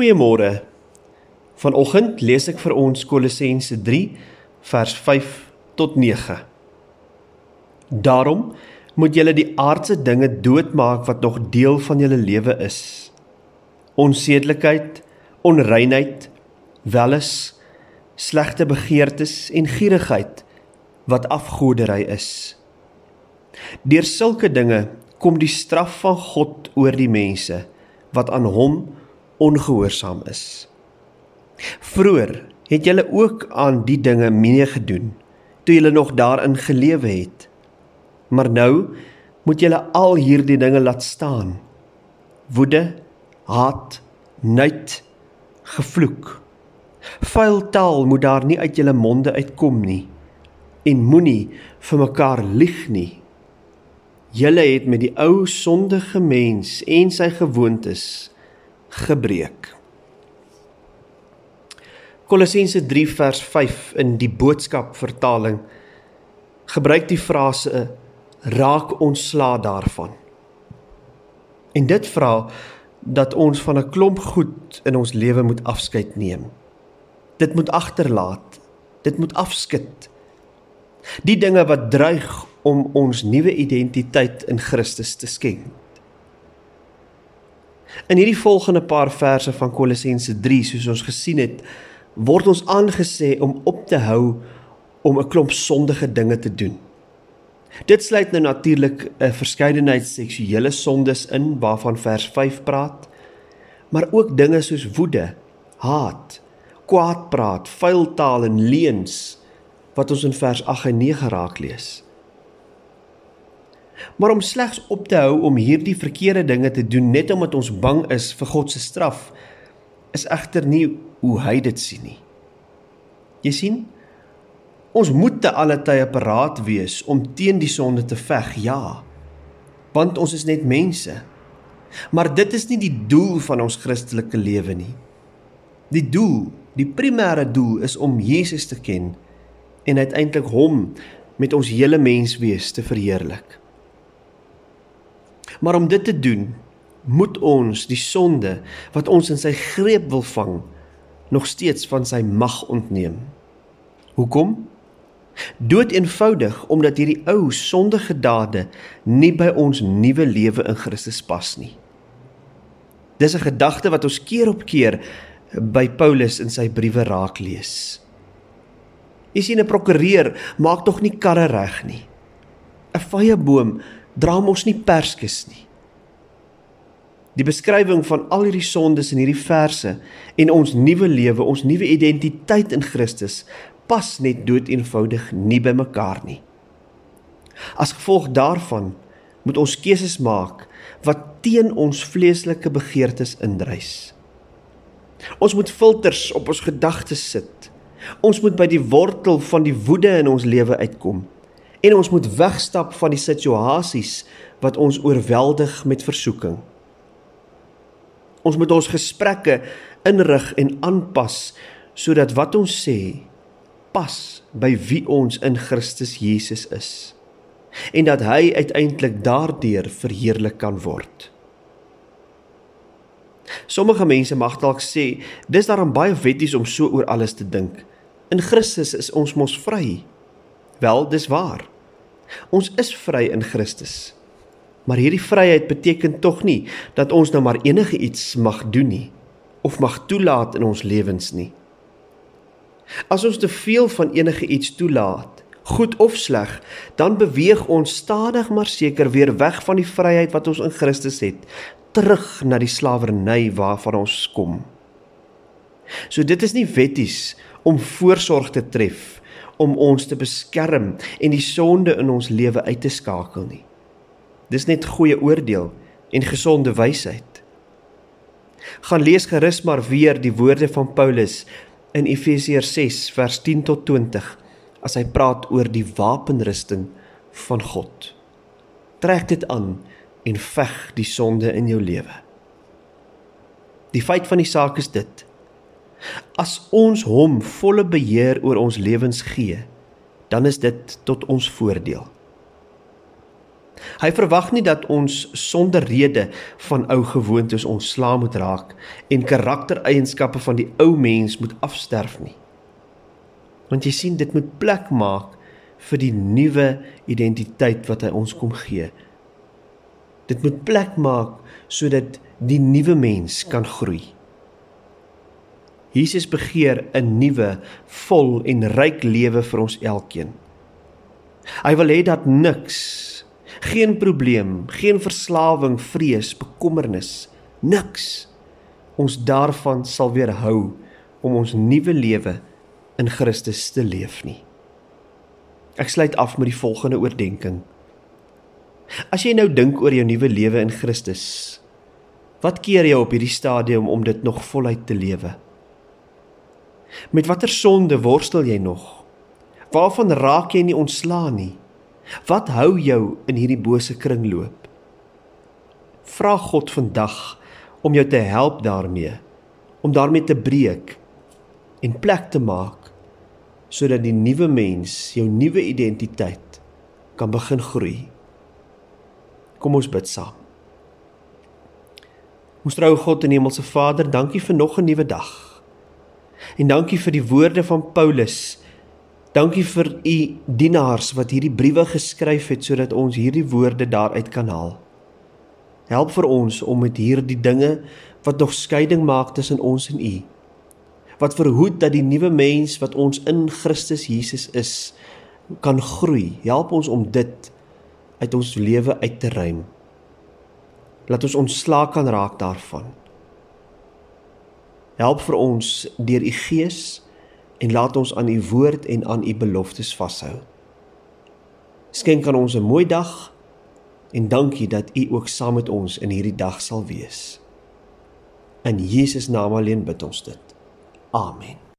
Goeiemôre. Vanoggend lees ek vir ons Kolossense 3 vers 5 tot 9. Daarom moet julle die aardse dinge doodmaak wat nog deel van julle lewe is. Onsedelikheid, onreinheid, welis, slegte begeertes en gierigheid wat afgodery is. Deur sulke dinge kom die straf van God oor die mense wat aan hom ongehoorsaam is. Vroer het julle ook aan die dinge mee gedoen toe julle nog daarin gelewe het. Maar nou moet julle al hierdie dinge laat staan. Woede, haat, nait, gevloek. Vuil taal moet daar nie uit julle monde uitkom nie en moenie vir mekaar lieg nie. Julle het met die ou sondige mens en sy gewoontes gebreek. Kolossense 3 vers 5 in die boodskap vertaling gebruik die frase raak ontslaa daarvan. En dit vra dat ons van 'n klomp goed in ons lewe moet afskeid neem. Dit moet agterlaat. Dit moet afskud. Die dinge wat dreig om ons nuwe identiteit in Christus te skenk. In hierdie volgende paar verse van Kolossense 3, soos ons gesien het, word ons aangesê om op te hou om 'n klomp sondige dinge te doen. Dit sluit nou natuurlik 'n verskeidenheid seksuele sondes in waarvan vers 5 praat, maar ook dinge soos woede, haat, kwaadpraat, vuil taal en leuns wat ons in vers 8 en 9 raak lees. Maar om slegs op te hou om hierdie verkeerde dinge te doen net omdat ons bang is vir God se straf, is egter nie hoe hy dit sien nie. Jy sien, ons moet te alle tye paraat wees om teen die sonde te veg, ja. Want ons is net mense. Maar dit is nie die doel van ons Christelike lewe nie. Die doel, die primêre doel is om Jesus te ken en uiteindelik hom met ons hele menswees te verheerlik. Maar om dit te doen, moet ons die sonde wat ons in sy greep wil vang nog steeds van sy mag ontneem. Hoekom? Dood eenvoudig omdat hierdie ou sondige dade nie by ons nuwe lewe in Christus pas nie. Dis 'n gedagte wat ons keer op keer by Paulus in sy briewe raak lees. Jy sien 'n prokureur maak tog nie karre reg nie. 'n Vyeboom dra mos nie perskes nie. Die beskrywing van al hierdie sondes in hierdie verse en ons nuwe lewe, ons nuwe identiteit in Christus pas net dood eenvoudig nie by mekaar nie. As gevolg daarvan moet ons keuses maak wat teen ons vleeslike begeertes indrys. Ons moet filters op ons gedagtes sit. Ons moet by die wortel van die woede in ons lewe uitkom en ons moet wegstap van die situasies wat ons oorweldig met versoeking. Ons moet ons gesprekke inrig en aanpas sodat wat ons sê pas by wie ons in Christus Jesus is en dat hy uiteindelik daardeur verheerlik kan word. Sommige mense mag dalk sê dis daarom baie wetties om so oor alles te dink. In Christus is ons mos vry. Wel, dis waar. Ons is vry in Christus. Maar hierdie vryheid beteken tog nie dat ons nou maar enige iets mag doen nie of mag toelaat in ons lewens nie. As ons te veel van enige iets toelaat, goed of sleg, dan beweeg ons stadig maar seker weer weg van die vryheid wat ons in Christus het, terug na die slawerny waarvan ons kom. So dit is nie wetties om voorsorg te tref om ons te beskerm en die sonde in ons lewe uit te skakel nie. Dis net goeie oordeel en gesonde wysheid. Gaan lees gerus maar weer die woorde van Paulus in Efesiërs 6 vers 10 tot 20 as hy praat oor die wapenrusting van God. Trek dit aan en veg die sonde in jou lewe. Die feit van die saak is dit: as ons hom volle beheer oor ons lewens gee, dan is dit tot ons voordeel. Hy verwag nie dat ons sonder rede van ou gewoontes ontslaa moet raak en karaktereienskappe van die ou mens moet afsterf nie. Want jy sien dit moet plek maak vir die nuwe identiteit wat hy ons kom gee. Dit moet plek maak sodat die nuwe mens kan groei. Jesus begeer 'n nuwe, vol en ryk lewe vir ons elkeen. Hy wil hê dat niks Geen probleem, geen verslawing, vrees, bekommernis, niks ons daarvan sal weerhou om ons nuwe lewe in Christus te leef nie. Ek sluit af met die volgende oordeenking. As jy nou dink oor jou nuwe lewe in Christus, wat keer jou op hierdie stadium om dit nog voluit te lewe? Met watter sonde worstel jy nog? Waarvan raak jy nie ontslaan nie? Wat hou jou in hierdie bose kringloop? Vra God vandag om jou te help daarmee, om daarmee te breek en plek te maak sodat die nuwe mens, jou nuwe identiteit kan begin groei. Kom ons bid saam. Ons trou God en Hemelse Vader, dankie vir nog 'n nuwe dag. En dankie vir die woorde van Paulus Dankie vir u dienaars wat hierdie briewe geskryf het sodat ons hierdie woorde daaruit kan haal. Help vir ons om met hierdie dinge wat nog skeiding maak tussen ons en u. Wat verhoed dat die nuwe mens wat ons in Christus Jesus is kan groei. Help ons om dit uit ons lewe uit te ruim. Laat ons ontslaak kan raak daarvan. Help vir ons deur u Gees en laat ons aan u woord en aan u beloftes vashou. Skenk aan ons 'n mooi dag en dankie dat u ook saam met ons in hierdie dag sal wees. In Jesus naam alleen bid ons dit. Amen.